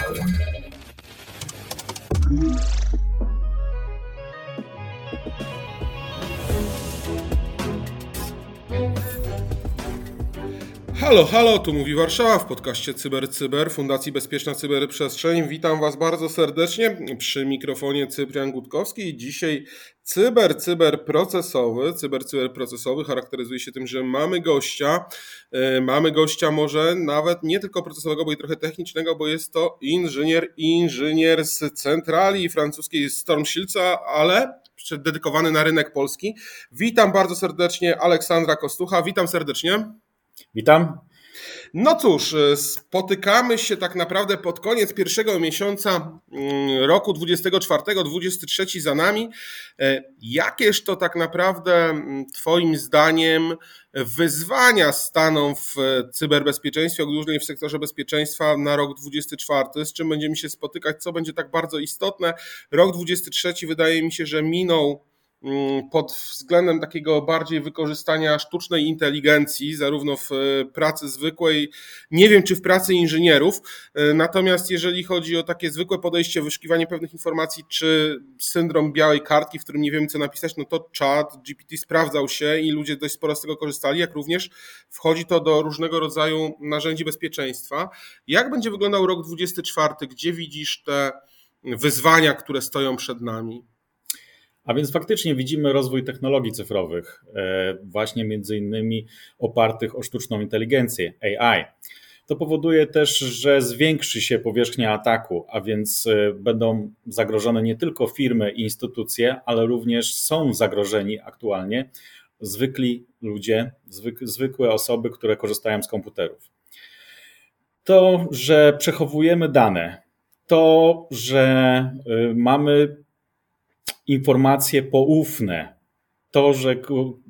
Thank you. Halo, halo, tu mówi Warszawa w podcaście Cyber Cyber Fundacji Bezpieczna Cyberprzestrzeń. Witam Was bardzo serdecznie przy mikrofonie Cyprian Gutkowski. Dzisiaj cyber cyber procesowy. Cyber cyber procesowy charakteryzuje się tym, że mamy gościa. E, mamy gościa może nawet nie tylko procesowego, bo i trochę technicznego, bo jest to inżynier, inżynier z centrali francuskiej Storm Shieldsa, ale dedykowany na rynek polski. Witam bardzo serdecznie Aleksandra Kostucha. Witam serdecznie. Witam. No cóż, e, spotykamy się tak naprawdę pod koniec pierwszego miesiąca mm, roku 24, 23 za nami. E, jakież to tak naprawdę mm, Twoim zdaniem wyzwania staną w cyberbezpieczeństwie, ogólnie w sektorze bezpieczeństwa na rok 24, z czym będziemy się spotykać, co będzie tak bardzo istotne. Rok 23 wydaje mi się, że minął pod względem takiego bardziej wykorzystania sztucznej inteligencji, zarówno w e, pracy zwykłej, nie wiem czy w pracy inżynierów, e, natomiast jeżeli chodzi o takie zwykłe podejście, wyszukiwanie pewnych informacji, czy syndrom białej kartki, w którym nie wiem co napisać, no to chat GPT sprawdzał się i ludzie dość sporo z tego korzystali, jak również wchodzi to do różnego rodzaju narzędzi bezpieczeństwa. Jak będzie wyglądał rok 24? Gdzie widzisz te wyzwania, które stoją przed nami? A więc faktycznie widzimy rozwój technologii cyfrowych, e, właśnie między innymi opartych o sztuczną inteligencję, AI. To powoduje też, że zwiększy się powierzchnia ataku, a więc e, będą zagrożone nie tylko firmy i instytucje, ale również są zagrożeni aktualnie zwykli ludzie, zwykłe osoby, które korzystają z komputerów. To, że przechowujemy dane, to, że e, mamy informacje poufne. To, że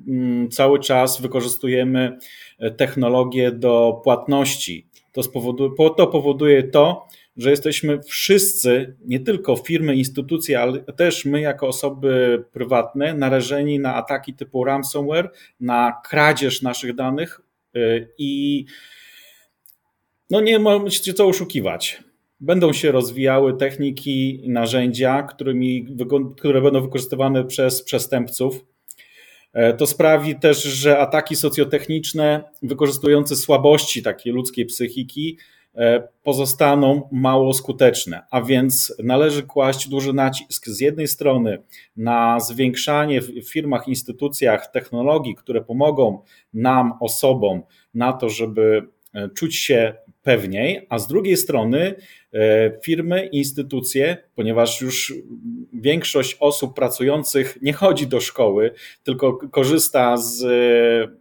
mm, cały czas wykorzystujemy e, technologię do płatności, to, spowoduje, to powoduje to, że jesteśmy wszyscy, nie tylko firmy, instytucje, ale też my jako osoby prywatne, narażeni na ataki typu ransomware, na kradzież naszych danych e, i no nie ma się co oszukiwać będą się rozwijały techniki i narzędzia, którymi, które będą wykorzystywane przez przestępców. E, to sprawi też, że ataki socjotechniczne wykorzystujące słabości takiej ludzkiej psychiki e, pozostaną mało skuteczne, a więc należy kłaść duży nacisk z jednej strony na zwiększanie w firmach, instytucjach technologii, które pomogą nam, osobom, na to, żeby e, czuć się pewniej, a z drugiej strony firmy, instytucje, ponieważ już większość osób pracujących nie chodzi do szkoły, tylko korzysta z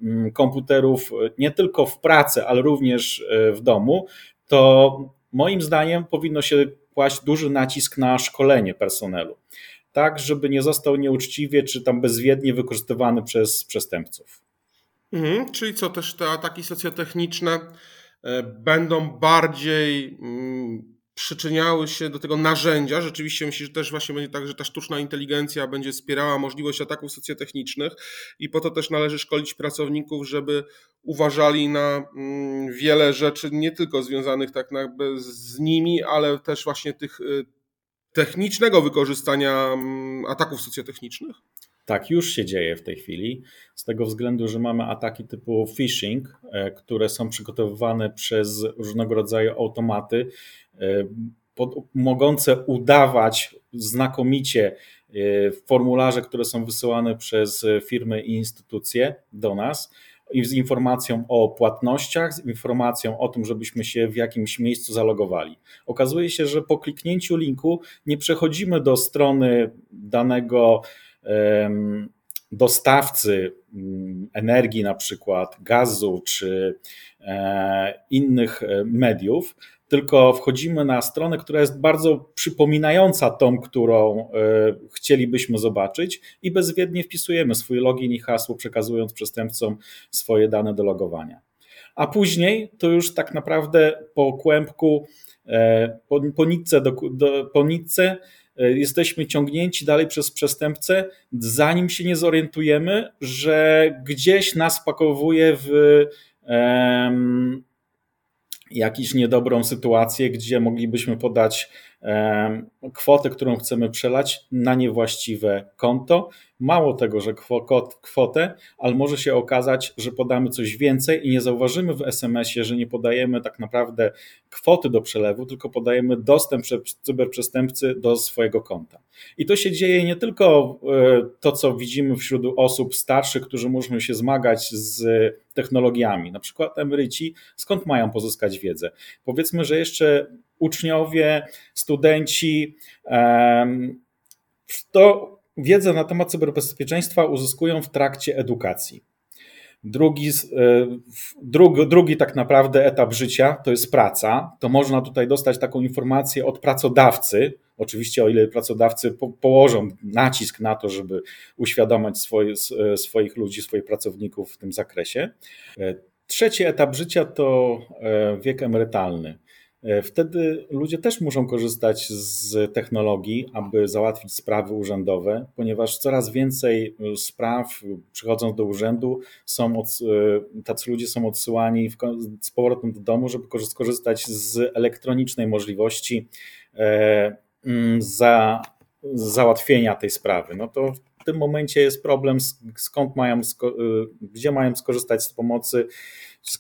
mm, komputerów nie tylko w pracy, ale również e, w domu, to moim zdaniem powinno się kłaść duży nacisk na szkolenie personelu. Tak, żeby nie został nieuczciwie czy tam bezwiednie wykorzystywany przez przestępców. Mhm, czyli co też te ataki socjotechniczne E, będą bardziej mm, przyczyniały się do tego narzędzia. Rzeczywiście myślę, że też właśnie będzie tak, że ta sztuczna inteligencja będzie wspierała możliwość ataków socjotechnicznych i po to też należy szkolić pracowników, żeby uważali na mm, wiele rzeczy, nie tylko związanych tak jakby z nimi, ale też właśnie tych y, technicznego wykorzystania mm, ataków socjotechnicznych. Tak, już się dzieje w tej chwili, z tego względu, że mamy ataki typu phishing, e, które są przygotowywane przez różnego rodzaju automaty, e, pod, mogące udawać znakomicie e, formularze, które są wysyłane przez firmy i instytucje do nas z informacją o płatnościach, z informacją o tym, żebyśmy się w jakimś miejscu zalogowali. Okazuje się, że po kliknięciu linku nie przechodzimy do strony danego dostawcy mm, energii, na przykład gazu czy e, innych e, mediów, tylko wchodzimy na stronę, która jest bardzo przypominająca tą, którą e, chcielibyśmy zobaczyć i bezwiednie wpisujemy swój login i hasło, przekazując przestępcom swoje dane do logowania. A później to już tak naprawdę po kłębku, po, po nitce, do, do, po nitce jesteśmy ciągnięci dalej przez przestępcę, zanim się nie zorientujemy, że gdzieś nas pakowuje w jakąś niedobrą sytuację, gdzie moglibyśmy podać kwotę, którą chcemy przelać na niewłaściwe konto. Mało tego, że kwotę, ale może się okazać, że podamy coś więcej i nie zauważymy w SMS-ie, że nie podajemy tak naprawdę kwoty do przelewu, tylko podajemy dostęp cyberprzestępcy do swojego konta. I to się dzieje nie tylko e, to, co widzimy wśród osób starszych, którzy muszą się zmagać z technologiami, na przykład emeryci, skąd mają pozyskać wiedzę? Powiedzmy, że jeszcze uczniowie, studenci, to wiedzę na temat cyberbezpieczeństwa uzyskują w trakcie edukacji. Drugi, e, drugi, drugi tak naprawdę etap życia to jest praca. To można tutaj dostać taką informację od pracodawcy, oczywiście o ile pracodawcy po, położą nacisk na to, żeby uświadamiać swoje, e, swoich ludzi, swoich pracowników w tym zakresie. E, trzeci etap życia to wiek emerytalny. E, wtedy ludzie też muszą korzystać z technologii, aby załatwić sprawy urzędowe, ponieważ coraz więcej e, spraw przychodząc do urzędu są od, e, tacy ludzie są odsyłani z powrotem do domu, żeby skorzystać z elektronicznej możliwości mm, za, załatwienia tej sprawy. No to w tym momencie jest problem, skąd mają, gdzie mają skorzystać z pomocy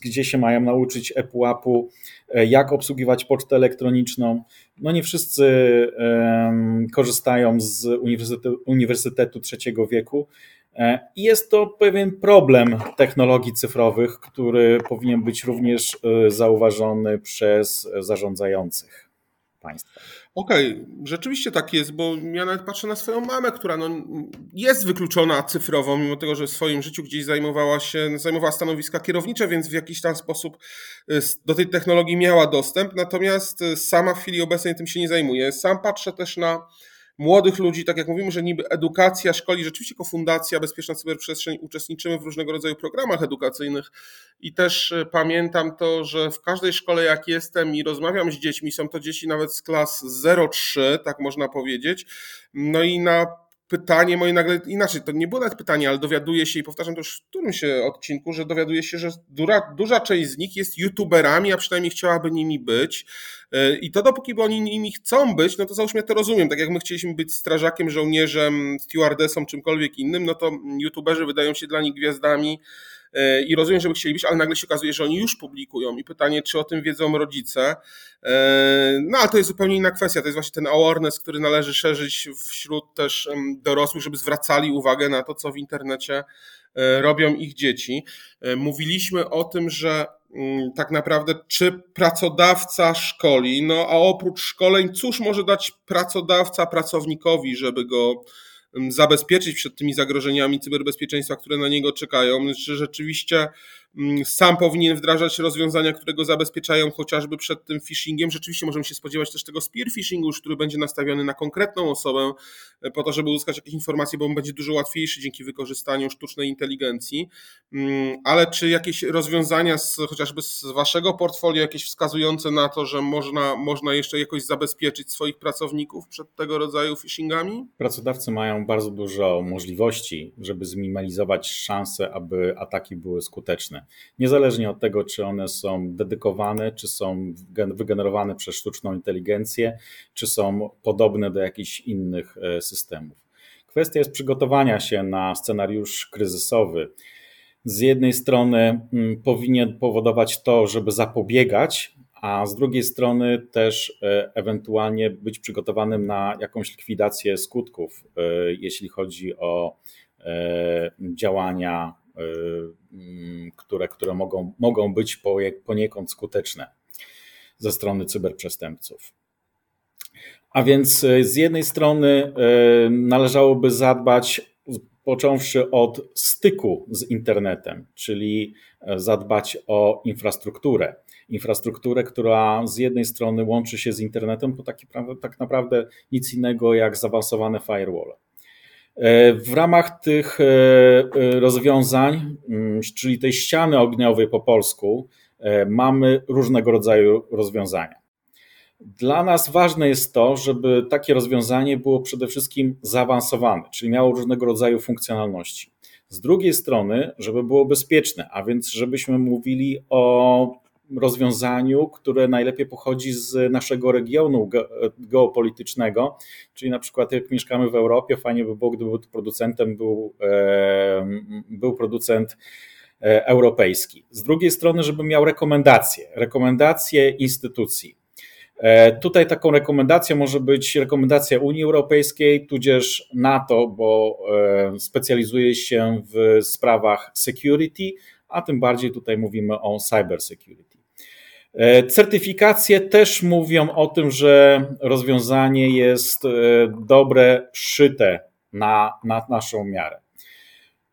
gdzie się mają nauczyć ePUAP-u, e, jak obsługiwać pocztę elektroniczną. No nie wszyscy korzystają z uniwersytetu, uniwersytetu trzeciego wieku. E, I jest to pewien problem technologii cyfrowych, który powinien być również e, zauważony przez zarządzających państwa. Okej, okay. rzeczywiście tak jest, bo ja nawet patrzę na swoją mamę, która no jest wykluczona cyfrowo, mimo tego, że w swoim życiu gdzieś zajmowała się, zajmowała stanowiska kierownicze, więc w jakiś tam sposób y, do tej technologii miała dostęp, natomiast y, sama w chwili obecnej tym się nie zajmuje. Sam patrzę też na młodych ludzi, tak jak mówimy, że niby edukacja szkoli, rzeczywiście jako Fundacja Bezpieczna Cyberprzestrzeń uczestniczymy w różnego rodzaju programach edukacyjnych. I też e, pamiętam to, że w każdej szkole jak jestem i rozmawiam z dziećmi, są to dzieci nawet z klas 0-3, tak można powiedzieć, no i na pytanie moje nagle inaczej, to nie było nawet pytanie, ale dowiaduję się i powtarzam to już w którymś odcinku, że dowiaduję się, że duża, duża część z nich jest youtuberami, a przynajmniej chciałaby nimi być. E, I to dopóki oni nimi chcą być, no to załóżmy ja to rozumiem. Tak jak my chcieliśmy być strażakiem, żołnierzem, stewardessą, czymkolwiek innym, no to youtuberzy wydają się dla nich gwiazdami E, i rozumiem, żeby chcieli być, ale nagle się okazuje, że oni już publikują i pytanie, czy o tym wiedzą rodzice. E, no ale to jest zupełnie inna kwestia, to jest właśnie ten awareness, który należy szerzyć wśród też dorosłych, żeby zwracali uwagę na to, co w internecie e, robią ich dzieci. Mówiliśmy o tym, że mm, tak naprawdę czy pracodawca szkoli, no a oprócz szkoleń, cóż może dać pracodawca pracownikowi, żeby go zabezpieczyć przed tymi zagrożeniami cyberbezpieczeństwa, które na niego czekają, czy rzeczywiście sam powinien wdrażać rozwiązania, które go zabezpieczają chociażby przed tym phishingiem. Rzeczywiście możemy się spodziewać też tego spear phishingu, który będzie nastawiony na konkretną osobę, e, po to, żeby uzyskać jakieś informacje, bo on będzie dużo łatwiejszy dzięki wykorzystaniu sztucznej inteligencji. Mm, ale czy jakieś rozwiązania z, chociażby z waszego portfolio, jakieś wskazujące na to, że można, można jeszcze jakoś zabezpieczyć swoich pracowników przed tego rodzaju phishingami? Pracodawcy mają bardzo dużo możliwości, żeby zminimalizować szanse, aby ataki były skuteczne. Niezależnie od tego, czy one są dedykowane, czy są wygenerowane przez sztuczną inteligencję, czy są podobne do jakichś innych e, systemów. Kwestia jest przygotowania się na scenariusz kryzysowy. Z jednej strony mm, powinien powodować to, żeby zapobiegać, a z drugiej strony też e, ewentualnie być przygotowanym na jakąś likwidację skutków, e, jeśli chodzi o działania które, które mogą, mogą być poniekąd skuteczne ze strony cyberprzestępców. A więc y, z jednej strony y, należałoby zadbać, począwszy od styku z internetem, czyli zadbać o infrastrukturę. Infrastrukturę, która z jednej strony łączy się z internetem, to taki, tak naprawdę nic innego jak zaawansowane firewall. E, w ramach tych e, e, rozwiązań, mm, czyli tej ściany ogniowej po polsku, mamy różnego rodzaju rozwiązania. Dla nas ważne jest to, żeby takie rozwiązanie było przede wszystkim zaawansowane, czyli miało różnego rodzaju funkcjonalności. Z drugiej strony, żeby było bezpieczne, a więc żebyśmy mówili o rozwiązaniu, które najlepiej pochodzi z naszego regionu geopolitycznego, czyli na przykład jak mieszkamy w Europie, fajnie by było, gdyby producentem był, był producent e, europejski. Z drugiej strony, żeby miał rekomendacje, rekomendacje instytucji. E, tutaj taką rekomendacją może być rekomendacja Unii Europejskiej, tudzież NATO, bo e, specjalizuje się w sprawach security, a tym bardziej tutaj mówimy o cyber security. E, certyfikacje też mówią o tym, że rozwiązanie jest dobre, szyte na, na naszą miarę.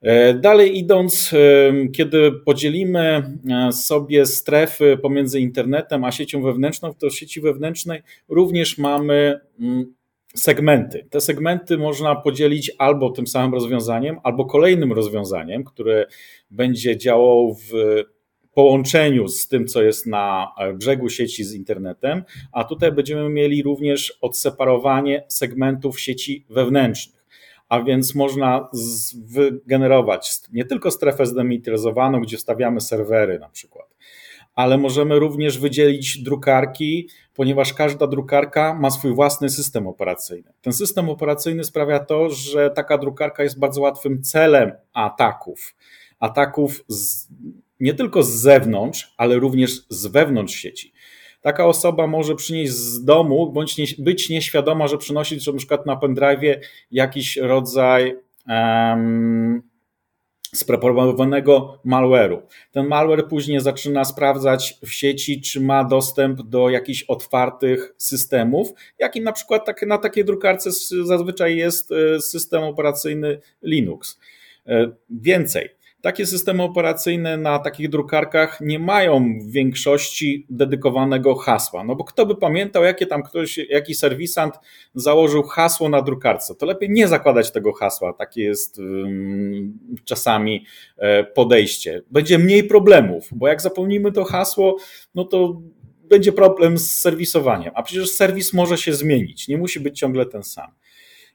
E, dalej idąc, e, kiedy podzielimy e, sobie strefy pomiędzy internetem a siecią wewnętrzną, to w sieci wewnętrznej również mamy mm, segmenty. Te segmenty można podzielić albo tym samym rozwiązaniem, albo kolejnym rozwiązaniem, które będzie działało w połączeniu z tym, co jest na brzegu sieci z internetem, a tutaj będziemy mieli również odseparowanie segmentów sieci wewnętrznych a więc można wygenerować nie tylko strefę zdemilitaryzowaną, gdzie stawiamy serwery na przykład, ale możemy również wydzielić drukarki, ponieważ każda drukarka ma swój własny system operacyjny. Ten system operacyjny sprawia to, że taka drukarka jest bardzo łatwym celem ataków. Ataków z, nie tylko z zewnątrz, ale również z wewnątrz sieci taka osoba może przynieść z domu, bądź nie, być nieświadoma, że przynosi że na przykład na pendrive jakiś rodzaj um, spreparowanego malware'u. Ten malware później zaczyna sprawdzać w sieci, czy ma dostęp do jakichś otwartych systemów, jakim na przykład tak, na takiej drukarce zazwyczaj jest e, system operacyjny Linux. E, więcej, takie systemy operacyjne na takich drukarkach nie mają w większości dedykowanego hasła. No bo kto by pamiętał, jakie tam ktoś, jaki serwisant założył hasło na drukarce? To lepiej nie zakładać tego hasła. Takie jest um, czasami e, podejście. Będzie mniej problemów, bo jak zapomnimy to hasło, no to będzie problem z serwisowaniem. A przecież serwis może się zmienić, nie musi być ciągle ten sam.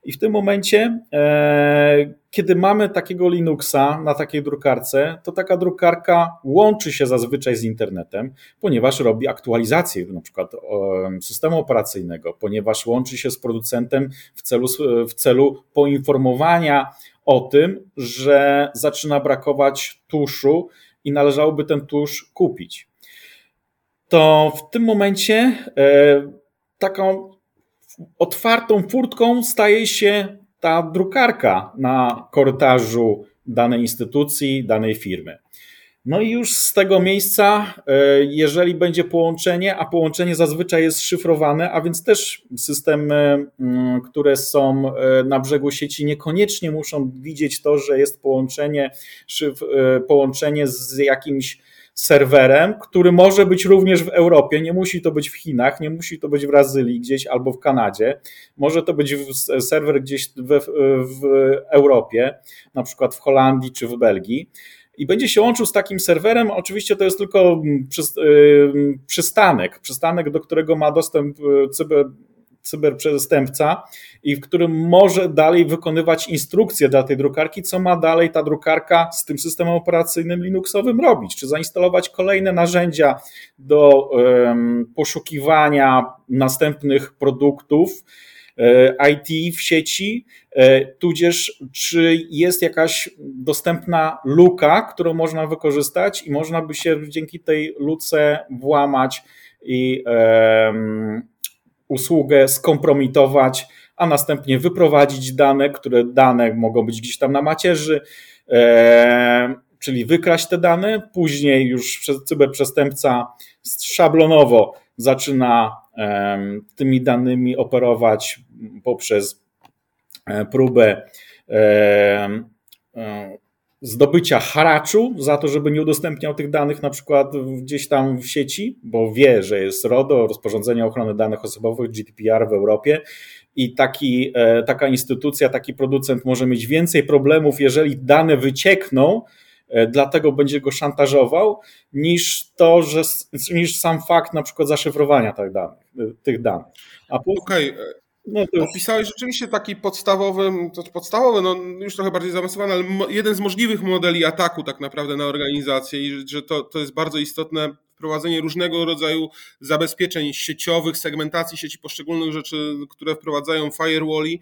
I w tym momencie, e, kiedy mamy takiego Linuxa na takiej drukarce, to taka drukarka łączy się zazwyczaj z internetem, ponieważ robi aktualizację na przykład systemu operacyjnego, ponieważ łączy się z producentem w celu, w celu poinformowania o tym, że zaczyna brakować tuszu i należałoby ten tusz kupić. To w tym momencie e, taką otwartą furtką staje się ta drukarka na korytarzu danej instytucji, danej firmy. No i już z tego miejsca, e, jeżeli będzie połączenie, a połączenie zazwyczaj jest szyfrowane, a więc też systemy, mm, które są e, na brzegu sieci, niekoniecznie muszą widzieć to, że jest połączenie, e, połączenie z jakimś serwerem, który może być również w Europie, nie musi to być w Chinach, nie musi to być w Brazylii gdzieś albo w Kanadzie, może to być serwer gdzieś w, w Europie, na przykład w Holandii czy w Belgii. I będzie się łączył z takim serwerem. Oczywiście to jest tylko y, przystanek, przystanek, do którego ma dostęp y, cyber, cyberprzestępca i w którym może dalej wykonywać instrukcje dla tej drukarki, co ma dalej ta drukarka z tym systemem operacyjnym Linuxowym robić, czy zainstalować kolejne narzędzia do poszukiwania następnych produktów, e, IT w sieci, e, tudzież czy jest jakaś dostępna luka, którą można wykorzystać i można by się dzięki tej luce włamać i usługę skompromitować, a następnie wyprowadzić dane, które dane mogą być gdzieś tam na macierzy, e, czyli wykraść te dane. Później już cyberprzestępca szablonowo zaczyna e, tymi danymi operować poprzez e, próbę e, zdobycia haraczu za to, żeby nie udostępniał tych danych na przykład gdzieś tam w sieci, bo wie, że jest RODO, rozporządzenie ochrony danych osobowych, GDPR w Europie i taki, e, taka instytucja, taki producent może mieć więcej problemów, jeżeli dane wyciekną, e, dlatego będzie go szantażował, niż to, że niż sam fakt na przykład zaszyfrowania tych danych. Tych danych. Okej, okay. No to... Opisałeś rzeczywiście taki podstawowy, to podstawowy, no już trochę bardziej zaawansowany, ale jeden z możliwych modeli ataku tak naprawdę na organizację i że to, to jest bardzo istotne wprowadzenie różnego rodzaju zabezpieczeń sieciowych, segmentacji sieci poszczególnych rzeczy, które wprowadzają firewalli.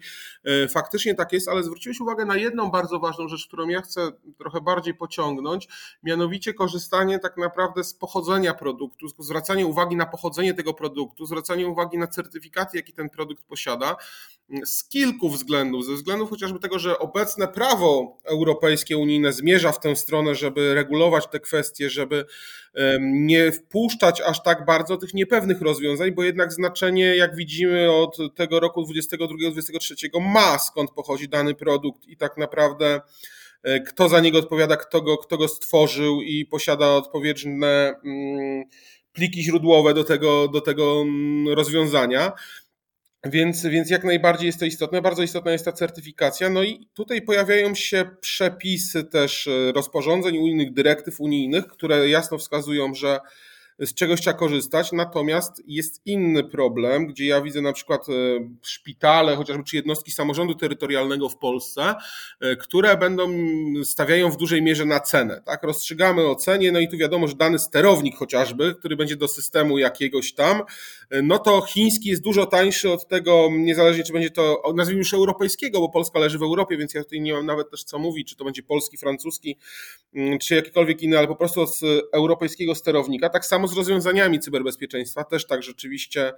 Faktycznie tak jest, ale zwróciłeś uwagę na jedną bardzo ważną rzecz, którą ja chcę trochę bardziej pociągnąć, mianowicie korzystanie tak naprawdę z pochodzenia produktu, zwracanie uwagi na pochodzenie tego produktu, zwracanie uwagi na certyfikaty, jaki ten produkt posiada, z kilku względów. Ze względów chociażby tego, że obecne prawo europejskie, unijne zmierza w tę stronę, żeby regulować te kwestie, żeby nie wpuszczać aż tak bardzo tych niepewnych rozwiązań, bo jednak znaczenie, jak widzimy od tego roku 2022-2023 ma skąd pochodzi dany produkt i tak naprawdę e, kto za niego odpowiada, kto go, kto go stworzył i posiada odpowiednie mm, pliki źródłowe do tego, do tego mm, rozwiązania. Więc, więc jak najbardziej jest to istotne. Bardzo istotna jest ta certyfikacja. No i tutaj pojawiają się przepisy też e, rozporządzeń unijnych, dyrektyw unijnych, które jasno wskazują, że z czegoś trzeba korzystać. Natomiast jest inny problem, gdzie ja widzę na przykład e, szpitale, chociażby czy jednostki samorządu terytorialnego w Polsce, e, które będą stawiają w dużej mierze na cenę. Tak? Rozstrzygamy o cenie, no i tu wiadomo, że dany sterownik chociażby, który będzie do systemu jakiegoś tam, e, no to chiński jest dużo tańszy od tego, niezależnie czy będzie to, nazwijmy już europejskiego, bo Polska leży w Europie, więc ja tutaj nie mam nawet też co mówić, czy to będzie polski, francuski, czy jakikolwiek inny, ale po prostu od europejskiego sterownika. Tak samo z rozwiązaniami cyberbezpieczeństwa, też tak rzeczywiście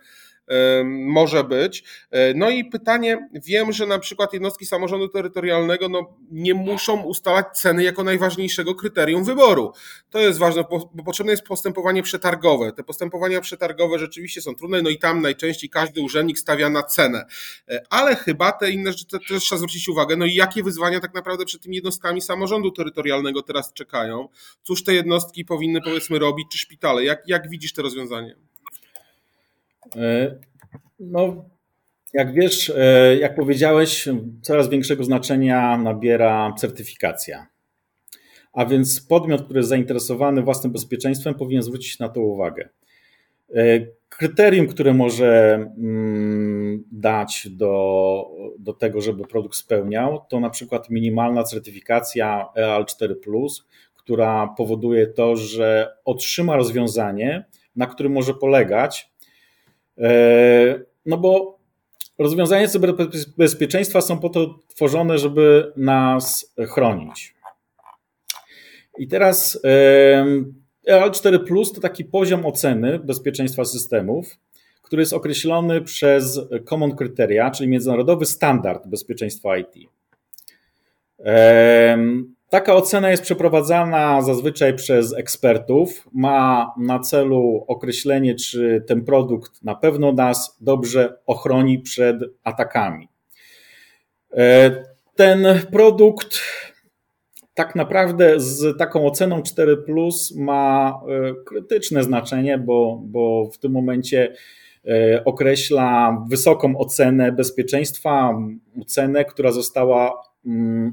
może być. E, no i pytanie, wiem, że na przykład jednostki samorządu terytorialnego no, nie muszą ustalać ceny jako najważniejszego kryterium wyboru. To jest ważne, bo potrzebne jest postępowanie przetargowe. Te postępowania przetargowe rzeczywiście są trudne, no i tam najczęściej każdy urzędnik stawia na cenę. E, ale chyba te inne rzeczy też trzeba zwrócić uwagę, no i jakie wyzwania tak naprawdę przed tymi jednostkami samorządu terytorialnego teraz czekają? Cóż te jednostki powinny powiedzmy robić, czy szpitale? Jak, jak widzisz te rozwiązanie? E, no, jak wiesz, e, jak powiedziałeś, coraz większego znaczenia nabiera certyfikacja. A więc podmiot, który jest zainteresowany własnym bezpieczeństwem, powinien zwrócić na to uwagę. E, kryterium, które może mm, dać do, do tego, żeby produkt spełniał, to na przykład minimalna certyfikacja EAL4, która powoduje to, że otrzyma rozwiązanie, na którym może polegać no bo rozwiązania cyberbezpieczeństwa są po to tworzone, żeby nas chronić. I teraz EAL4 Plus to taki poziom oceny bezpieczeństwa systemów, który jest określony przez Common Criteria, czyli międzynarodowy standard bezpieczeństwa IT. Taka ocena jest przeprowadzana zazwyczaj przez ekspertów. Ma na celu określenie, czy ten produkt na pewno nas dobrze ochroni przed atakami. E, ten produkt tak naprawdę z taką oceną 4 ma e, krytyczne znaczenie, bo, bo w tym momencie e, określa wysoką ocenę bezpieczeństwa, ocenę, która została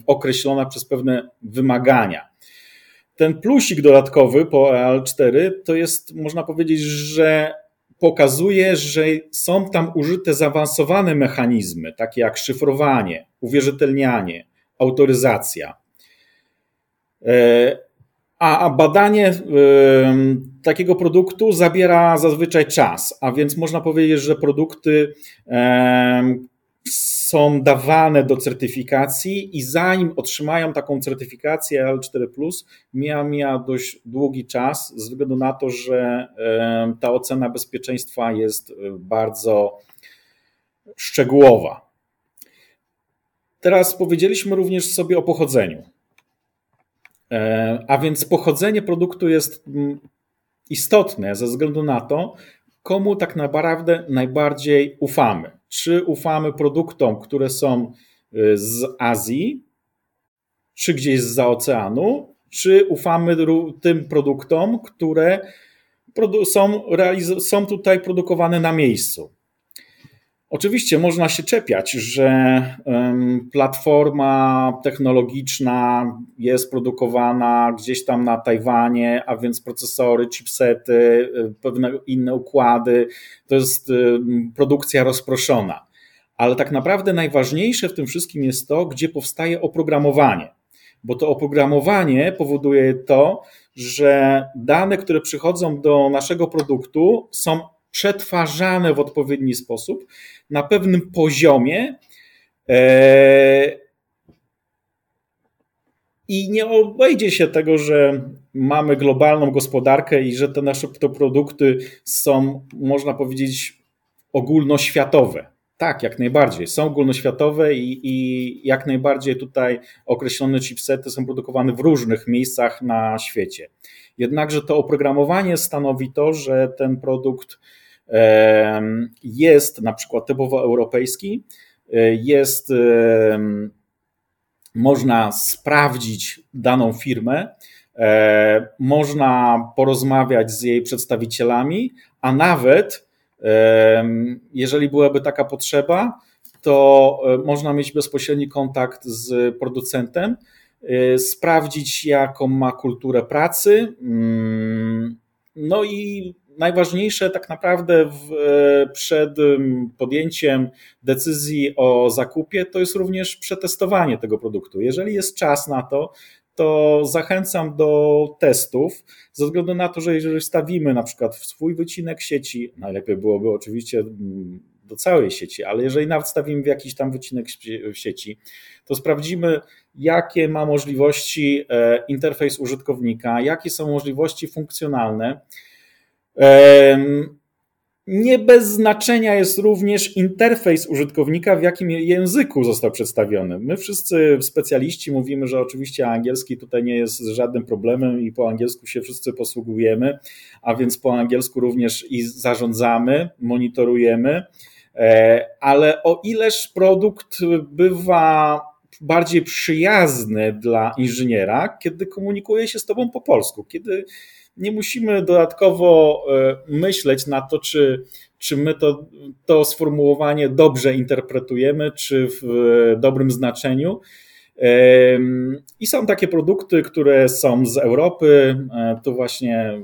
określona przez pewne wymagania. Ten plusik dodatkowy po EAL4 to jest, można powiedzieć, że pokazuje, że są tam użyte zaawansowane mechanizmy, takie jak szyfrowanie, uwierzytelnianie, autoryzacja. E, a badanie takiego produktu zabiera zazwyczaj czas, a więc można powiedzieć, że produkty, są dawane do certyfikacji i zanim otrzymają taką certyfikację L4, mija, mija dość długi czas, ze względu na to, że ta ocena bezpieczeństwa jest e, bardzo szczegółowa. Teraz powiedzieliśmy również sobie o pochodzeniu. E, a więc pochodzenie produktu jest istotne ze względu na to, komu tak naprawdę najbardziej ufamy czy ufamy produktom, które są y, z Azji, czy gdzieś z oceanu, czy ufamy tym produktom, które są, są tutaj produkowane na miejscu. Oczywiście można się czepiać, że platforma technologiczna jest produkowana gdzieś tam na Tajwanie, a więc procesory, chipsety, y, pewne inne układy, to jest produkcja rozproszona. Ale tak naprawdę najważniejsze w tym wszystkim jest to, gdzie powstaje oprogramowanie. bo to oprogramowanie powoduje to, że dane, które przychodzą do naszego produktu, są przetwarzane w odpowiedni sposób na pewnym poziomie. E, I nie obejdzie się tego, że mamy globalną gospodarkę i że te nasze produkty są, można powiedzieć, ogólnoświatowe. Tak, jak najbardziej. Są ogólnoświatowe i, i jak najbardziej tutaj określone chipsety są produkowane w różnych miejscach na świecie. Jednakże to oprogramowanie stanowi to, że ten produkt jest na przykład typowo europejski, e, jest, można sprawdzić daną firmę, e, można porozmawiać z jej przedstawicielami, a nawet jeżeli byłaby taka potrzeba, to e, można mieć bezpośredni kontakt z producentem, sprawdzić, jaką ma kulturę pracy. Mm, no i najważniejsze tak naprawdę w, e, przed podjęciem decyzji o zakupie to jest również przetestowanie tego produktu. Jeżeli jest czas na to, to zachęcam do testów, ze względu na to, że jeżeli wstawimy na przykład w swój wycinek sieci, najlepiej byłoby oczywiście do całej sieci, ale jeżeli nawet wstawimy w jakiś tam wycinek sieci, to sprawdzimy, jakie ma możliwości e, interfejs użytkownika, jakie są możliwości funkcjonalne nie bez znaczenia jest również interfejs użytkownika, w jakim języku został przedstawiony. My wszyscy specjaliści mówimy, że oczywiście angielski tutaj nie jest żadnym problemem i po angielsku się wszyscy posługujemy, a więc po angielsku również i zarządzamy, monitorujemy, e, ale o ileż produkt bywa bardziej przyjazny dla inżyniera, kiedy komunikuje się z tobą po polsku, kiedy nie musimy dodatkowo e, myśleć na to, czy, czy my to, to sformułowanie dobrze interpretujemy, czy w dobrym znaczeniu. I są takie produkty, które są z Europy. E, tu właśnie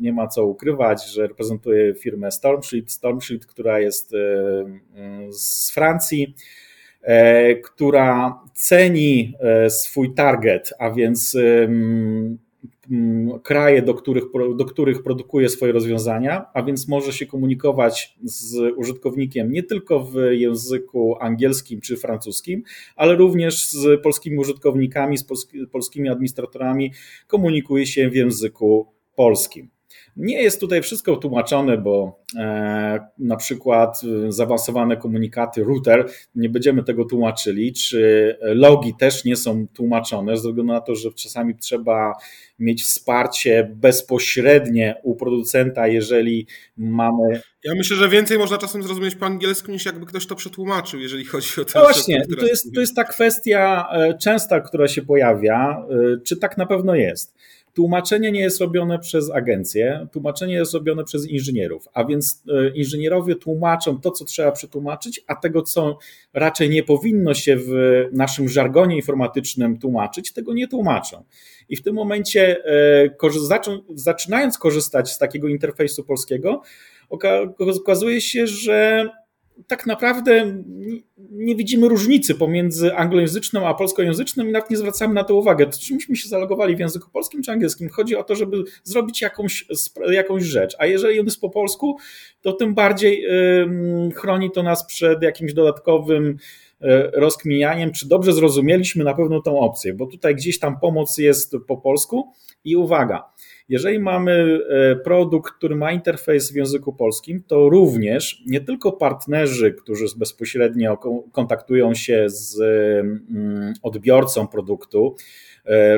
nie ma co ukrywać, że reprezentuję firmę Stormsheet, Stormsheet, która jest e, z Francji, która ceni swój target, a więc kraje, do których, do których produkuje swoje rozwiązania, a więc może się komunikować z użytkownikiem nie tylko w języku angielskim czy francuskim, ale również z polskimi użytkownikami, z polskimi administratorami, komunikuje się w języku polskim. Nie jest tutaj wszystko tłumaczone, bo e, na przykład e, zaawansowane komunikaty router, nie będziemy tego tłumaczyli, czy logi też nie są tłumaczone, ze względu na to, że czasami trzeba mieć wsparcie bezpośrednie u producenta, jeżeli mamy. Ja myślę, że więcej można czasem zrozumieć po angielsku, niż jakby ktoś to przetłumaczył, jeżeli chodzi o to. No właśnie, to jest, to jest ta kwestia e, częsta, która się pojawia, czy tak na pewno jest. Tłumaczenie nie jest robione przez agencję, tłumaczenie jest robione przez inżynierów, a więc e, inżynierowie tłumaczą to, co trzeba przetłumaczyć, a tego, co raczej nie powinno się w naszym żargonie informatycznym tłumaczyć, tego nie tłumaczą. I w tym momencie, e, zaczynając korzystać z takiego interfejsu polskiego, okazuje się, że tak naprawdę nie widzimy różnicy pomiędzy anglojęzycznym a polskojęzycznym i nawet nie zwracamy na to uwagę. Czy myśmy się zalogowali w języku polskim czy angielskim? Chodzi o to, żeby zrobić jakąś, jakąś rzecz, a jeżeli on jest po polsku, to tym bardziej chroni to nas przed jakimś dodatkowym e, rozkminianiem, czy dobrze zrozumieliśmy na pewno tą opcję, bo tutaj gdzieś tam pomoc jest po polsku i uwaga, jeżeli mamy e, produkt, który ma interfejs w języku polskim, to również nie tylko partnerzy, którzy bezpośrednio kontaktują się z mm, odbiorcą produktu,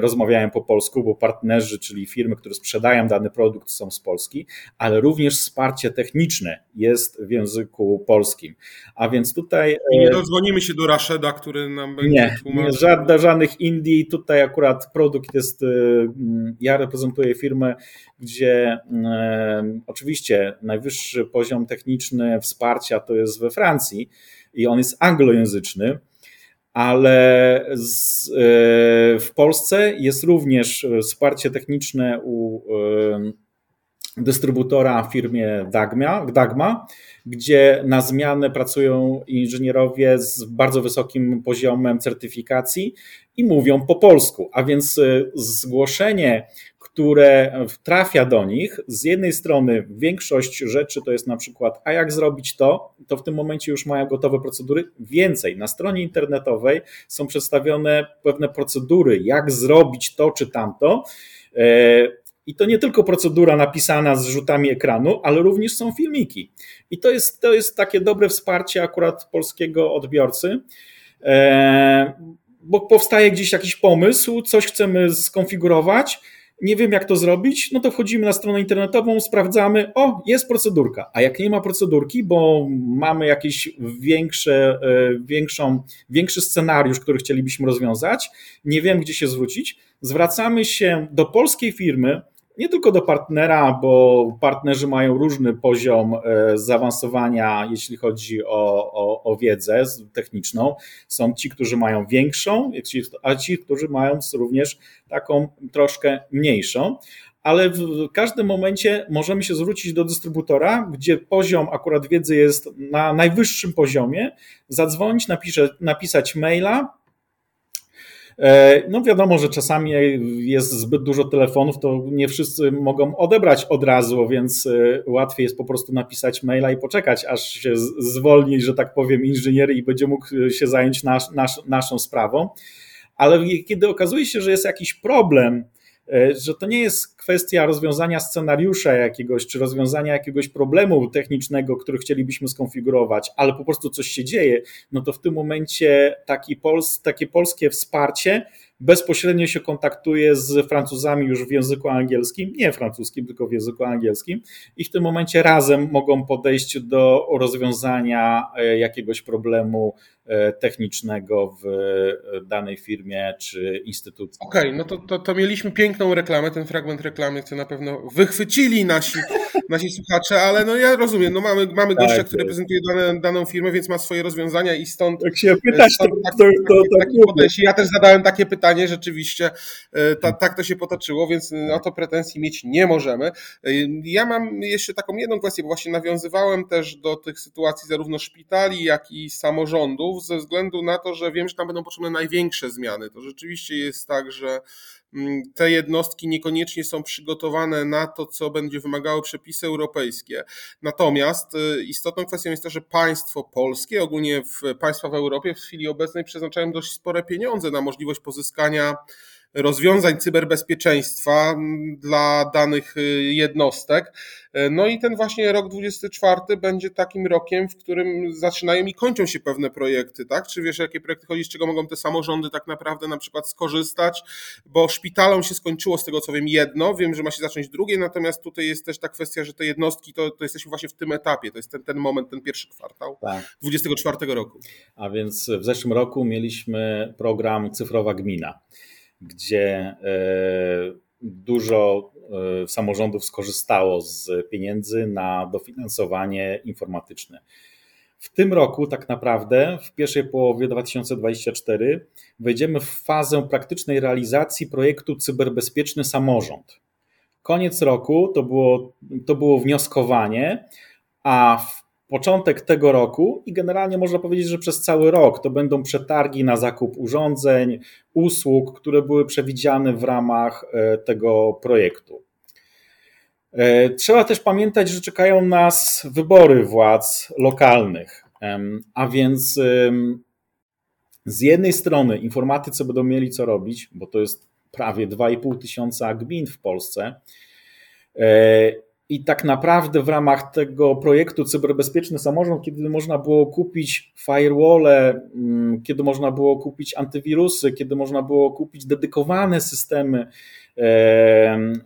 rozmawiają po polsku, bo partnerzy, czyli firmy, które sprzedają dany produkt są z Polski, ale również wsparcie techniczne jest w języku polskim. A więc tutaj. I nie dodzwonimy się do Rasheda, który nam będzie nie, tłumaczył. Nie, żadnych, żadnych Indii. Tutaj akurat produkt jest. E, ja reprezentuję firmę, gdzie e, oczywiście najwyższy poziom techniczny wsparcia to jest we Francji i on jest anglojęzyczny ale z, e, w Polsce jest również wsparcie techniczne u e, dystrybutora w firmie Dagma, Dagma, gdzie na zmianę pracują inżynierowie z bardzo wysokim poziomem certyfikacji i mówią po polsku. A więc y, zgłoszenie, które trafia do nich, z jednej strony większość rzeczy to jest na przykład, a jak zrobić to, to w tym momencie już mają gotowe procedury. Więcej, na stronie internetowej są przedstawione pewne procedury, jak zrobić to czy tamto. I to nie tylko procedura napisana z rzutami ekranu, ale również są filmiki. I to jest, to jest takie dobre wsparcie akurat polskiego odbiorcy, e, bo powstaje gdzieś jakiś pomysł, coś chcemy skonfigurować, nie wiem jak to zrobić, no to wchodzimy na stronę internetową, sprawdzamy, o, jest procedurka. A jak nie ma procedurki, bo mamy jakiś większe, e, większą, większy scenariusz, który chcielibyśmy rozwiązać, nie wiem gdzie się zwrócić, zwracamy się do polskiej firmy, nie tylko do partnera, bo partnerzy mają różny poziom e, zaawansowania, jeśli chodzi o, o, o, wiedzę techniczną. Są ci, którzy mają większą, a ci, którzy mają również taką troszkę mniejszą. Ale w każdym momencie możemy się zwrócić do dystrybutora, gdzie poziom akurat wiedzy jest na najwyższym poziomie, zadzwonić, napisze, napisać maila, no wiadomo, że czasami jest zbyt dużo telefonów, to nie wszyscy mogą odebrać od razu, więc e, łatwiej jest po prostu napisać maila i poczekać, aż się zwolni, że tak powiem, inżynier i będzie mógł się zająć nasz, nasz, naszą sprawą. Ale kiedy okazuje się, że jest jakiś problem, E, że to nie jest kwestia rozwiązania scenariusza jakiegoś, czy rozwiązania jakiegoś problemu technicznego, który chcielibyśmy skonfigurować, ale po prostu coś się dzieje, no to w tym momencie taki pols, takie polskie wsparcie bezpośrednio się kontaktuje z Francuzami już w języku angielskim, nie francuskim, tylko w języku angielskim i w tym momencie razem mogą podejść do rozwiązania e, jakiegoś problemu e, technicznego w e, danej firmie czy instytucji. Okej, okay, no to, to, to, mieliśmy piękną reklamę, ten fragment reklamy, co na pewno wychwycili nasi, nasi słuchacze, ale no ja rozumiem, no mamy, mamy gościa, tak, który prezentuje dane, daną firmę, więc ma swoje rozwiązania i stąd... Jak się pytać, stąd, to, tak, to, to, to, tak Ja też zadałem takie pytanie, rzeczywiście e, ta, tak to się potoczyło, więc o to pretensji mieć nie możemy. E, ja mam jeszcze taką jedną kwestię, bo właśnie nawiązywałem też do tych sytuacji zarówno szpitali, jak i samorządów, ze względu na to, że wiem, że tam będą potrzebne największe zmiany. To rzeczywiście jest tak, że mm, te jednostki niekoniecznie są przygotowane na to, co będzie wymagały przepisy europejskie. Natomiast e, istotną kwestią jest to, że państwo polskie, ogólnie w państwa w Europie w chwili obecnej przeznaczają dość spore pieniądze na możliwość pozyskania rozwiązań cyberbezpieczeństwa dla danych y, jednostek. No i ten właśnie rok 24 będzie takim rokiem, w którym zaczynają i kończą się pewne projekty, tak? Czy wiesz, jakie projekty chodzi, z czego mogą te samorządy tak naprawdę na przykład skorzystać? Bo szpitalom się skończyło z tego co wiem jedno, wiem, że ma się zacząć drugie, natomiast tutaj jest też ta kwestia, że te jednostki to, to jesteśmy właśnie w tym etapie, to jest ten, ten moment, ten pierwszy kwartał tak. 24 roku. A więc w zeszłym roku mieliśmy program Cyfrowa Gmina gdzie e, dużo e, samorządów skorzystało z pieniędzy na dofinansowanie informatyczne. W tym roku, tak naprawdę, w pierwszej połowie 2024, wejdziemy w fazę praktycznej realizacji projektu Cyberbezpieczny Samorząd. Koniec roku to było, to było wnioskowanie, a w początek tego roku i generalnie można powiedzieć, że przez cały rok to będą przetargi na zakup urządzeń, usług, które były przewidziane w ramach e, tego projektu. E, trzeba też pamiętać, że czekają nas wybory władz lokalnych, a więc z jednej strony informatycy będą mieli co robić, bo to jest prawie 2,5 tysiąca gmin w Polsce e, i tak naprawdę w ramach tego projektu Cyberbezpieczny Samorząd, kiedy można było kupić firewall, mm, kiedy można było kupić antywirusy, kiedy można było kupić dedykowane systemy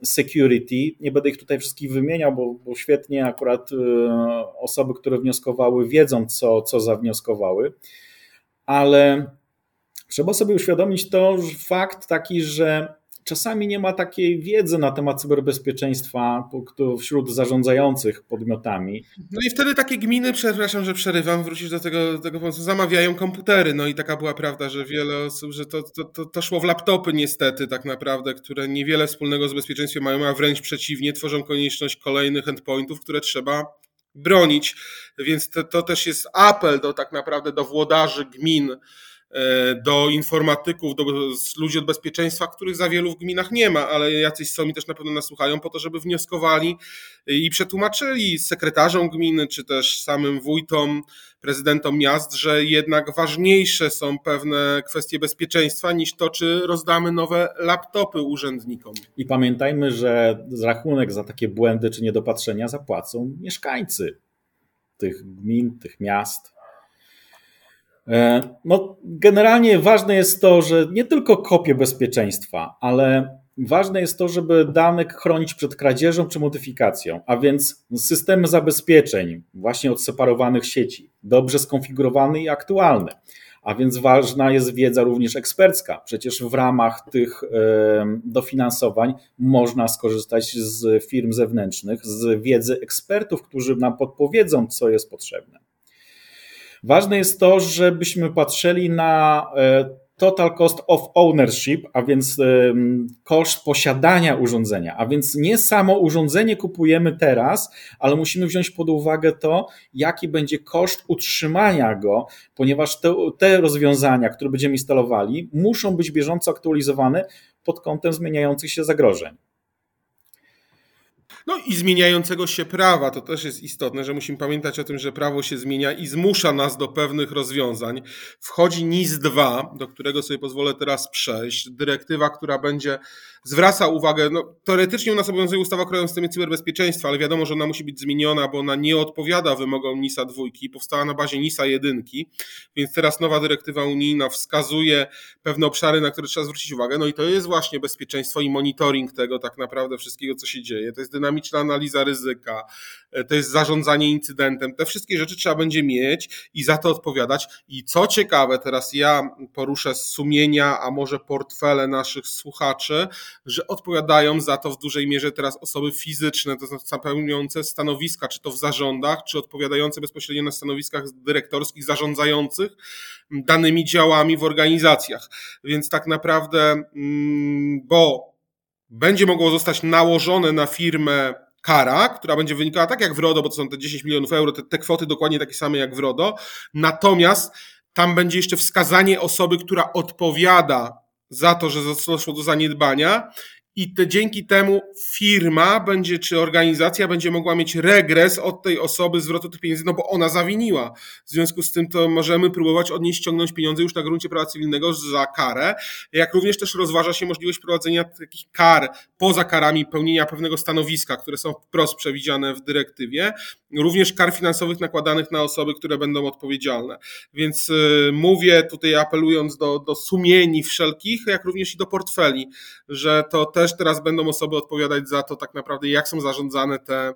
security, nie będę ich tutaj wszystkich wymieniał, bo, bo świetnie akurat e, osoby, które wnioskowały, wiedzą, co, co zawnioskowały, ale trzeba sobie uświadomić to, że fakt taki, że czasami nie ma takiej wiedzy na temat cyberbezpieczeństwa wśród zarządzających podmiotami. No i wtedy takie gminy, przepraszam, że przerywam, wrócić do tego, do tego pomysłu, zamawiają komputery. No i taka była prawda, że wiele osób, że to, to, to, szło w laptopy niestety tak naprawdę, które niewiele wspólnego z bezpieczeństwem mają, a wręcz przeciwnie, tworzą konieczność kolejnych endpointów, które trzeba bronić. Więc to, to też jest apel do tak naprawdę do włodarzy gmin, do informatyków, do ludzi od bezpieczeństwa, których za wielu w gminach nie ma, ale jacyś są też na pewno nas słuchają po to, żeby wnioskowali i przetłumaczyli sekretarzom gminy, czy też samym wójtom, prezydentom miast, że jednak ważniejsze są pewne kwestie bezpieczeństwa niż to, czy rozdamy nowe laptopy urzędnikom. I pamiętajmy, że rachunek za takie błędy czy niedopatrzenia zapłacą mieszkańcy tych gmin, tych miast. E, no, generalnie ważne jest to, że nie tylko kopie bezpieczeństwa, ale ważne jest to, żeby danych chronić przed kradzieżą czy modyfikacją, a więc systemy zabezpieczeń właśnie od separowanych sieci, dobrze skonfigurowany i aktualny. A więc ważna jest wiedza również ekspercka. Przecież w ramach tych dofinansowań można skorzystać z firm zewnętrznych, z wiedzy ekspertów, którzy nam podpowiedzą, co jest potrzebne. Ważne jest to, żebyśmy patrzyli na e, total cost of ownership, a więc koszt posiadania urządzenia. A więc nie samo urządzenie kupujemy teraz, ale musimy wziąć pod uwagę to, jaki będzie koszt utrzymania go, ponieważ te, te rozwiązania, które będziemy instalowali, muszą być bieżąco aktualizowane pod kątem zmieniających się zagrożeń. No i zmieniającego się prawa, to też jest istotne, że musimy pamiętać o tym, że prawo się zmienia i zmusza nas do pewnych rozwiązań. Wchodzi NIS 2, do którego sobie pozwolę teraz przejść, dyrektywa, która będzie zwraca uwagę, no teoretycznie u nas obowiązuje ustawa o Krajowym Systemie Cyberbezpieczeństwa, ale wiadomo, że ona musi być zmieniona, bo ona nie odpowiada wymogom NISA 2, powstała na bazie NISA 1, więc teraz nowa dyrektywa unijna wskazuje pewne obszary, na które trzeba zwrócić uwagę, no i to jest właśnie bezpieczeństwo i monitoring tego tak naprawdę wszystkiego, co się dzieje. To jest dynamiczna analiza ryzyka, e, to jest zarządzanie incydentem. Te wszystkie rzeczy trzeba będzie mieć i za to odpowiadać. I co ciekawe, teraz ja poruszę sumienia, a może portfele naszych słuchaczy, że odpowiadają za to w dużej mierze teraz osoby fizyczne, to znaczy pełniące stanowiska, czy to w zarządach, czy odpowiadające bezpośrednio na stanowiskach dyrektorskich, zarządzających danymi działami w organizacjach. Więc tak naprawdę, mm, bo będzie mogło zostać nałożone na firmę kara, która będzie wynikała tak jak w RODO, bo to są te 10 milionów euro, te, te kwoty dokładnie takie same jak w RODO, natomiast tam będzie jeszcze wskazanie osoby, która odpowiada za to, że doszło do zaniedbania i te, dzięki temu firma będzie, czy organizacja będzie mogła mieć regres od tej osoby zwrotu tych pieniędzy, no bo ona zawiniła. W związku z tym to możemy próbować od niej ściągnąć pieniądze już na gruncie prawa cywilnego za karę, jak również też rozważa się możliwość prowadzenia takich kar poza karami pełnienia pewnego stanowiska, które są wprost przewidziane w dyrektywie, również kar finansowych nakładanych na osoby, które będą odpowiedzialne. Więc y, mówię tutaj apelując do, do sumieni wszelkich, jak również i do portfeli, że to też też teraz będą osoby odpowiadać za to tak naprawdę, jak są zarządzane te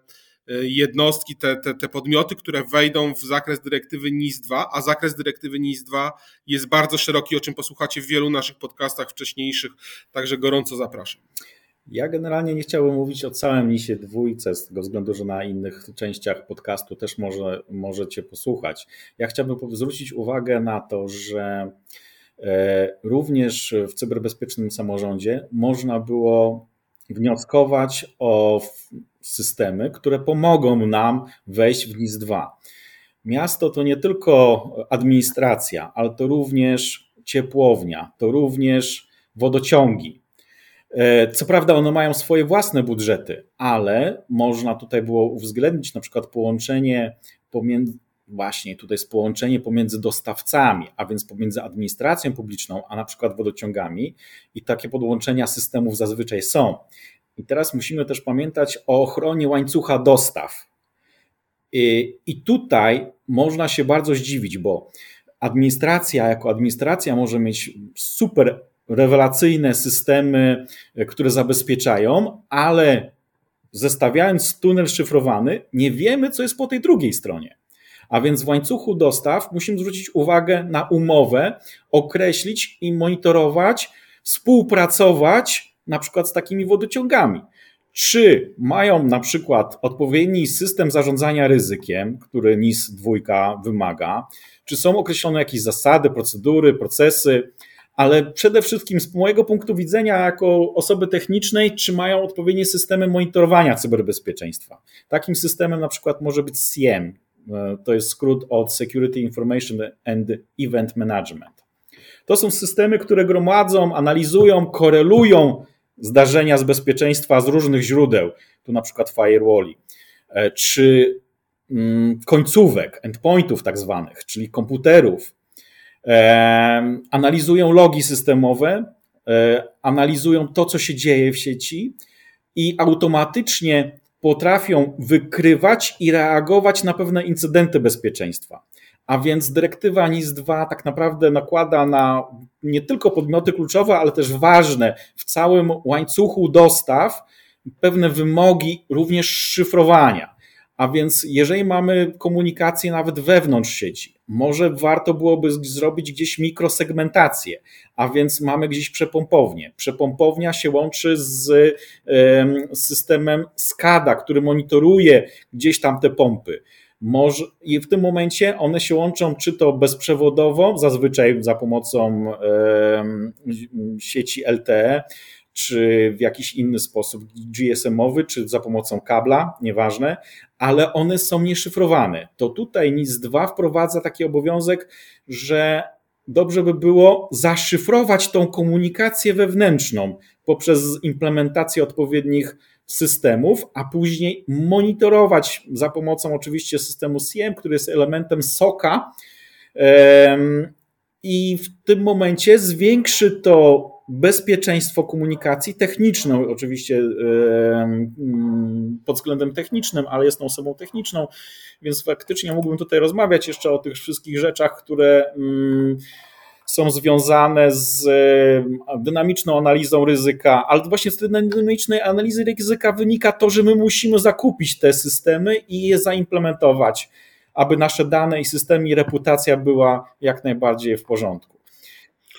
y, jednostki, te, te, te podmioty, które wejdą w zakres dyrektywy NIS-2, a zakres dyrektywy NIS-2 jest bardzo szeroki, o czym posłuchacie w wielu naszych podcastach wcześniejszych, także gorąco zapraszam. Ja generalnie nie chciałbym mówić o całym NIS-ie dwójce, z tego względu, że na innych częściach podcastu też może, możecie posłuchać. Ja chciałbym zwrócić uwagę na to, że E, również w cyberbezpiecznym samorządzie można było wnioskować o systemy, które pomogą nam wejść w NIS-2. Miasto to nie tylko administracja, ale to również ciepłownia, to również wodociągi. E, co prawda one mają swoje własne budżety, ale można tutaj było uwzględnić na przykład połączenie pomiędzy właśnie tutaj jest połączenie pomiędzy dostawcami, a więc pomiędzy administracją publiczną, a na przykład wodociągami i takie podłączenia systemów zazwyczaj są. I teraz musimy też pamiętać o ochronie łańcucha dostaw. I tutaj można się bardzo zdziwić, bo administracja jako administracja może mieć super rewelacyjne systemy, które zabezpieczają, ale zestawiając tunel szyfrowany, nie wiemy, co jest po tej drugiej stronie. A więc w łańcuchu dostaw musimy zwrócić uwagę na umowę, określić i monitorować, współpracować na przykład z takimi wodociągami. Czy mają na przykład odpowiedni system zarządzania ryzykiem, który NIS 2 wymaga? Czy są określone jakieś zasady, procedury, procesy? Ale przede wszystkim z mojego punktu widzenia, jako osoby technicznej, czy mają odpowiednie systemy monitorowania cyberbezpieczeństwa? Takim systemem na przykład może być SIEM, to jest skrót od Security Information and Event Management. To są systemy, które gromadzą, analizują, korelują zdarzenia z bezpieczeństwa z różnych źródeł, tu na przykład firewalli, e, czy mm, końcówek, endpointów tak zwanych, czyli komputerów, e, analizują logi systemowe, e, analizują to, co się dzieje w sieci i automatycznie potrafią wykrywać i reagować na pewne incydenty bezpieczeństwa. A więc dyrektywa NIS-2 tak naprawdę nakłada na nie tylko podmioty kluczowe, ale też ważne w całym łańcuchu dostaw pewne wymogi również szyfrowania. A więc jeżeli mamy komunikację nawet wewnątrz sieci, może warto byłoby zrobić gdzieś mikrosegmentację, a więc mamy gdzieś przepompownię. Przepompownia się łączy z systemem SCADA, który monitoruje gdzieś tam te pompy. Może, I w tym momencie one się łączą czy to bezprzewodowo, zazwyczaj za pomocą sieci LTE, czy w jakiś inny sposób GSM-owy, czy za pomocą kabla, nieważne, ale one są nieszyfrowane. To tutaj NIS-2 wprowadza taki obowiązek, że dobrze by było zaszyfrować tą komunikację wewnętrzną poprzez implementację odpowiednich systemów, a później monitorować za pomocą oczywiście systemu CM, który jest elementem SOCA. I w tym momencie zwiększy to bezpieczeństwo komunikacji techniczną, oczywiście pod względem technicznym, ale jestem osobą techniczną, więc faktycznie mógłbym tutaj rozmawiać jeszcze o tych wszystkich rzeczach, które są związane z dynamiczną analizą ryzyka, ale właśnie z tej dynamicznej analizy ryzyka wynika to, że my musimy zakupić te systemy i je zaimplementować, aby nasze dane i systemy i reputacja była jak najbardziej w porządku.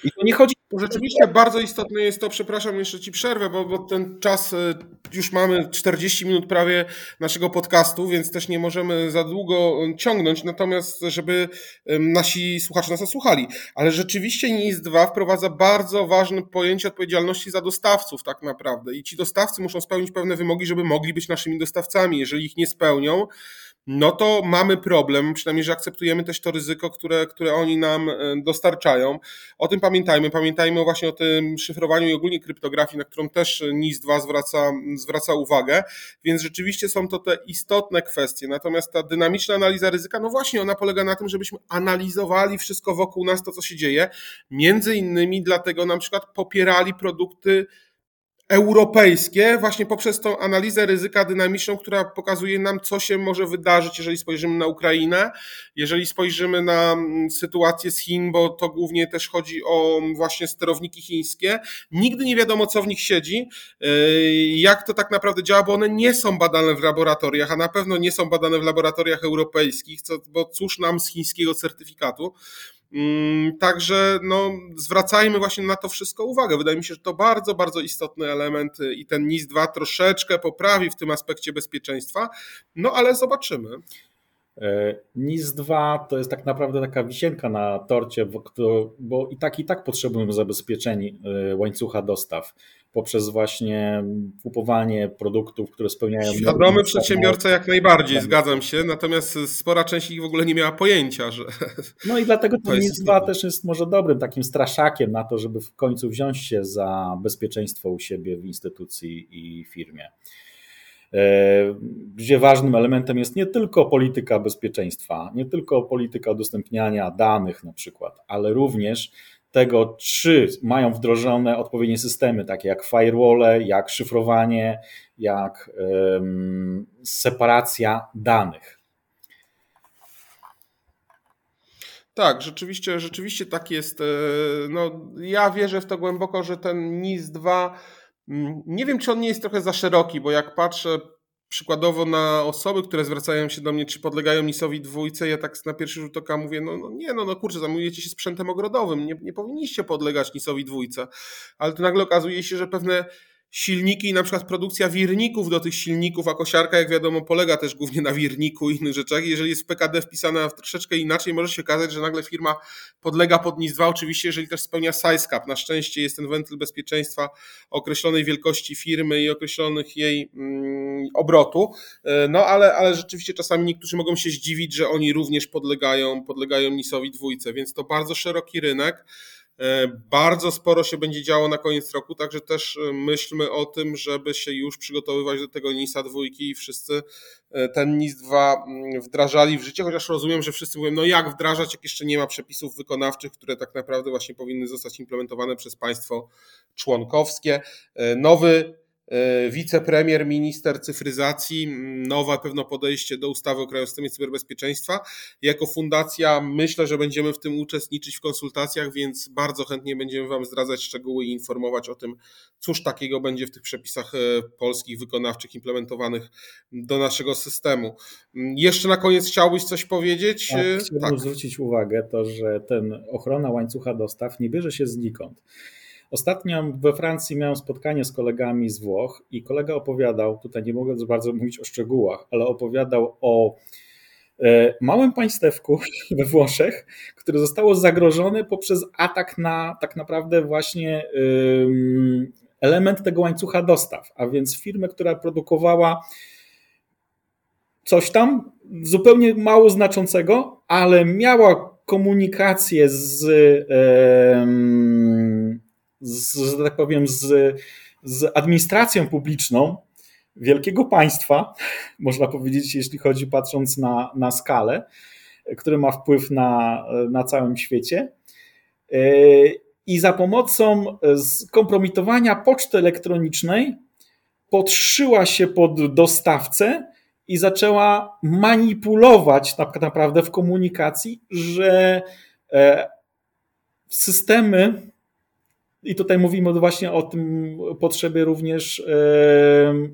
I to nie chodzi. Rzeczywiście bardzo istotne jest to, przepraszam, jeszcze ci przerwę, bo, bo ten czas, e, już mamy 40 minut prawie naszego podcastu, więc też nie możemy za długo ciągnąć, natomiast żeby nasi słuchacze nas słuchali. Ale rzeczywiście NIS 2 wprowadza bardzo ważne pojęcie odpowiedzialności za dostawców tak naprawdę i ci dostawcy muszą spełnić pewne wymogi, żeby mogli być naszymi dostawcami. Jeżeli ich nie spełnią, no to mamy problem, przynajmniej, że akceptujemy też to ryzyko, które, które oni nam e, dostarczają. O tym pamiętajmy. Pamiętajmy właśnie o tym szyfrowaniu i ogólnie kryptografii, na którą też NIS-2 zwraca, zwraca uwagę, więc rzeczywiście są to te istotne kwestie. Natomiast ta dynamiczna analiza ryzyka, no właśnie, ona polega na tym, żebyśmy analizowali wszystko wokół nas, to co się dzieje. Między innymi dlatego na przykład popierali produkty europejskie właśnie poprzez tą analizę ryzyka dynamiczną, która pokazuje nam, co się może wydarzyć, jeżeli spojrzymy na Ukrainę, jeżeli spojrzymy na mm, sytuację z Chin, bo to głównie też chodzi o właśnie sterowniki chińskie. Nigdy nie wiadomo, co w nich siedzi, yy, jak to tak naprawdę działa, bo one nie są badane w laboratoriach, a na pewno nie są badane w laboratoriach europejskich, co, bo cóż nam z chińskiego certyfikatu. Mm, także no, zwracajmy właśnie na to wszystko uwagę. Wydaje mi się, że to bardzo, bardzo istotny element i ten NIS-2 troszeczkę poprawi w tym aspekcie bezpieczeństwa, no ale zobaczymy. E, NIS-2 to jest tak naprawdę taka wisienka na torcie, bo i tak i tak potrzebujemy zabezpieczeń e, łańcucha dostaw poprzez właśnie kupowanie produktów, które spełniają. Świadomy przedsiębiorca jak najbardziej, tak. zgadzam się, natomiast spora część ich w ogóle nie miała pojęcia, że. No i dlatego to NIS-2 też jest może dobrym takim straszakiem na to, żeby w końcu wziąć się za bezpieczeństwo u siebie w instytucji i firmie. E, gdzie ważnym elementem jest nie tylko polityka bezpieczeństwa, nie tylko polityka udostępniania danych na przykład, ale również tego, czy mają wdrożone odpowiednie systemy, takie jak firewall, jak szyfrowanie, jak um, separacja danych. Tak, rzeczywiście, rzeczywiście tak jest. E, no, ja wierzę w to głęboko, że ten NIS 2 Mm, nie wiem, czy on nie jest trochę za szeroki, bo jak patrzę przykładowo na osoby, które zwracają się do mnie, czy podlegają NIS-owi dwójce, ja tak na pierwszy rzut oka mówię, no, no nie, no, no kurczę, zajmujecie się sprzętem ogrodowym, nie, nie powinniście podlegać NIS-owi dwójce, ale to nagle okazuje się, że pewne silniki i na przykład produkcja wirników do tych silników, a kosiarka, jak wiadomo, polega też głównie na wirniku i innych rzeczach. Jeżeli jest w PKD wpisana troszeczkę inaczej, może się okazać, że nagle firma podlega pod NIS-2, oczywiście, jeżeli też spełnia size cap. Na szczęście jest ten wentyl bezpieczeństwa określonej wielkości firmy i określonych jej mm, obrotu, e, no ale, ale rzeczywiście czasami niektórzy mogą się zdziwić, że oni również podlegają, podlegają NIS-owi dwójce, więc to bardzo szeroki rynek. E, bardzo sporo się będzie działo na koniec roku, także też e, myślmy o tym, żeby się już przygotowywać do tego NISA dwójki i wszyscy e, ten NIS 2 mm, wdrażali w życie, chociaż rozumiem, że wszyscy mówią, no jak wdrażać, jak jeszcze nie ma przepisów wykonawczych, które tak naprawdę właśnie powinny zostać implementowane przez państwo członkowskie. Nowy wicepremier, minister cyfryzacji, nowe pewno podejście do ustawy o Krajowym Systemie Cyberbezpieczeństwa. Jako fundacja myślę, że będziemy w tym uczestniczyć w konsultacjach, więc bardzo chętnie będziemy Wam zdradzać szczegóły i informować o tym, cóż takiego będzie w tych przepisach e, polskich wykonawczych implementowanych do naszego systemu. Jeszcze na koniec chciałbyś coś powiedzieć? Tak, chciałbym tak. zwrócić uwagę to, że ten ochrona łańcucha dostaw nie bierze się znikąd. Ostatnio we Francji miałem spotkanie z kolegami z Włoch i kolega opowiadał, tutaj nie mogę bardzo mówić o szczegółach, ale opowiadał o e, małym państewku we Włoszech, które zostało zagrożone poprzez atak na tak naprawdę właśnie element tego łańcucha dostaw, a więc firmę, która produkowała coś tam zupełnie mało znaczącego, ale miała komunikację z z, że tak powiem, z, z administracją publiczną wielkiego państwa, można powiedzieć, jeśli chodzi patrząc na, na skalę, który ma wpływ na, na całym świecie. I za pomocą skompromitowania poczty elektronicznej podszyła się pod dostawcę i zaczęła manipulować tak naprawdę w komunikacji, że e, systemy i tutaj mówimy właśnie o tym potrzebie również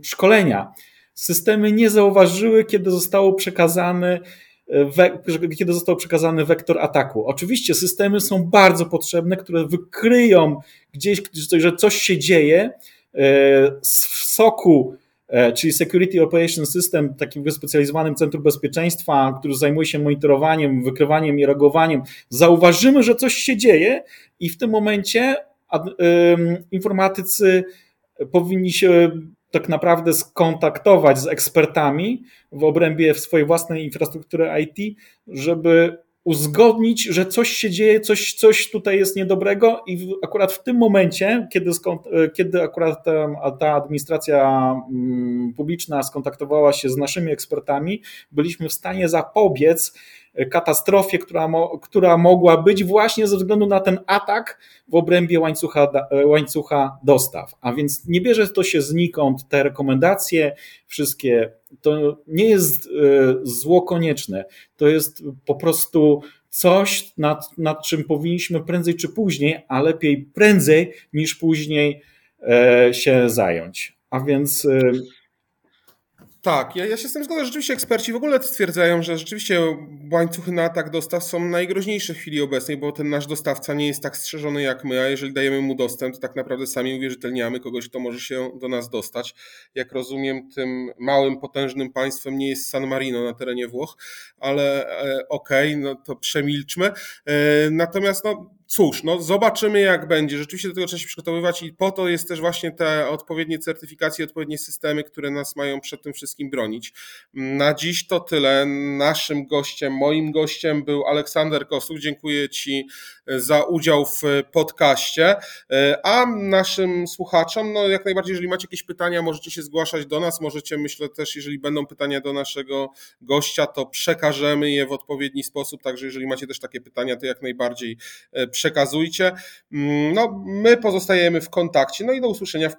szkolenia. Systemy nie zauważyły, kiedy zostało przekazane kiedy został przekazany wektor ataku. Oczywiście systemy są bardzo potrzebne, które wykryją gdzieś, że coś się dzieje w soku, e, czyli Security Operation System, takim wyspecjalizowanym centrum bezpieczeństwa, który zajmuje się monitorowaniem, wykrywaniem i reagowaniem. Zauważymy, że coś się dzieje i w tym momencie informatycy powinni się tak naprawdę skontaktować z ekspertami w obrębie swojej własnej infrastruktury IT, żeby uzgodnić, że coś się dzieje, coś, coś tutaj jest niedobrego i akurat w tym momencie, kiedy, kiedy akurat ta, ta administracja mm, publiczna skontaktowała się z naszymi ekspertami, byliśmy w stanie zapobiec katastrofie, która, mo, która mogła być właśnie ze względu na ten atak w obrębie łańcucha, łańcucha dostaw. A więc nie bierze to się znikąd, te rekomendacje, wszystkie, to nie jest e, zło konieczne, to jest po prostu coś, nad, nad czym powinniśmy prędzej czy później, a lepiej prędzej niż później e, się zająć. A więc e, tak, ja, ja się z tym zgodzę. Rzeczywiście eksperci w ogóle stwierdzają, że rzeczywiście łańcuchy na atak dostaw są najgroźniejsze w chwili obecnej, bo ten nasz dostawca nie jest tak strzeżony jak my, a jeżeli dajemy mu dostęp, to tak naprawdę sami uwierzytelniamy kogoś, kto może się do nas dostać. Jak rozumiem, tym małym, potężnym państwem nie jest San Marino na terenie Włoch, ale e, okej, okay, no to przemilczmy. E, natomiast no, cóż, no zobaczymy jak będzie. Rzeczywiście do tego trzeba się przygotowywać i po to jest też właśnie te odpowiednie certyfikacje, odpowiednie systemy, które nas mają przed tym wszystkim bronić. Na dziś to tyle. Naszym gościem, moim gościem był Aleksander Kosuk. Dziękuję Ci za udział w podcaście. A naszym słuchaczom, no jak najbardziej, jeżeli macie jakieś pytania, możecie się zgłaszać do nas. Możecie, myślę też, jeżeli będą pytania do naszego gościa, to przekażemy je w odpowiedni sposób. Także jeżeli macie też takie pytania, to jak najbardziej przekazujcie. Mm, no, my pozostajemy w kontakcie. No i do usłyszenia w,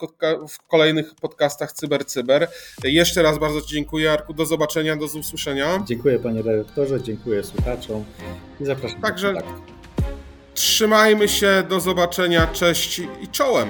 w kolejnych podcastach CyberCyber. Cyber. Jeszcze raz bardzo Ci dziękuję, Arku. Do zobaczenia, do usłyszenia. Dziękuję Panie Redaktorze, dziękuję słuchaczom i zapraszam. Także trzymajmy się, do zobaczenia, cześć i czołem.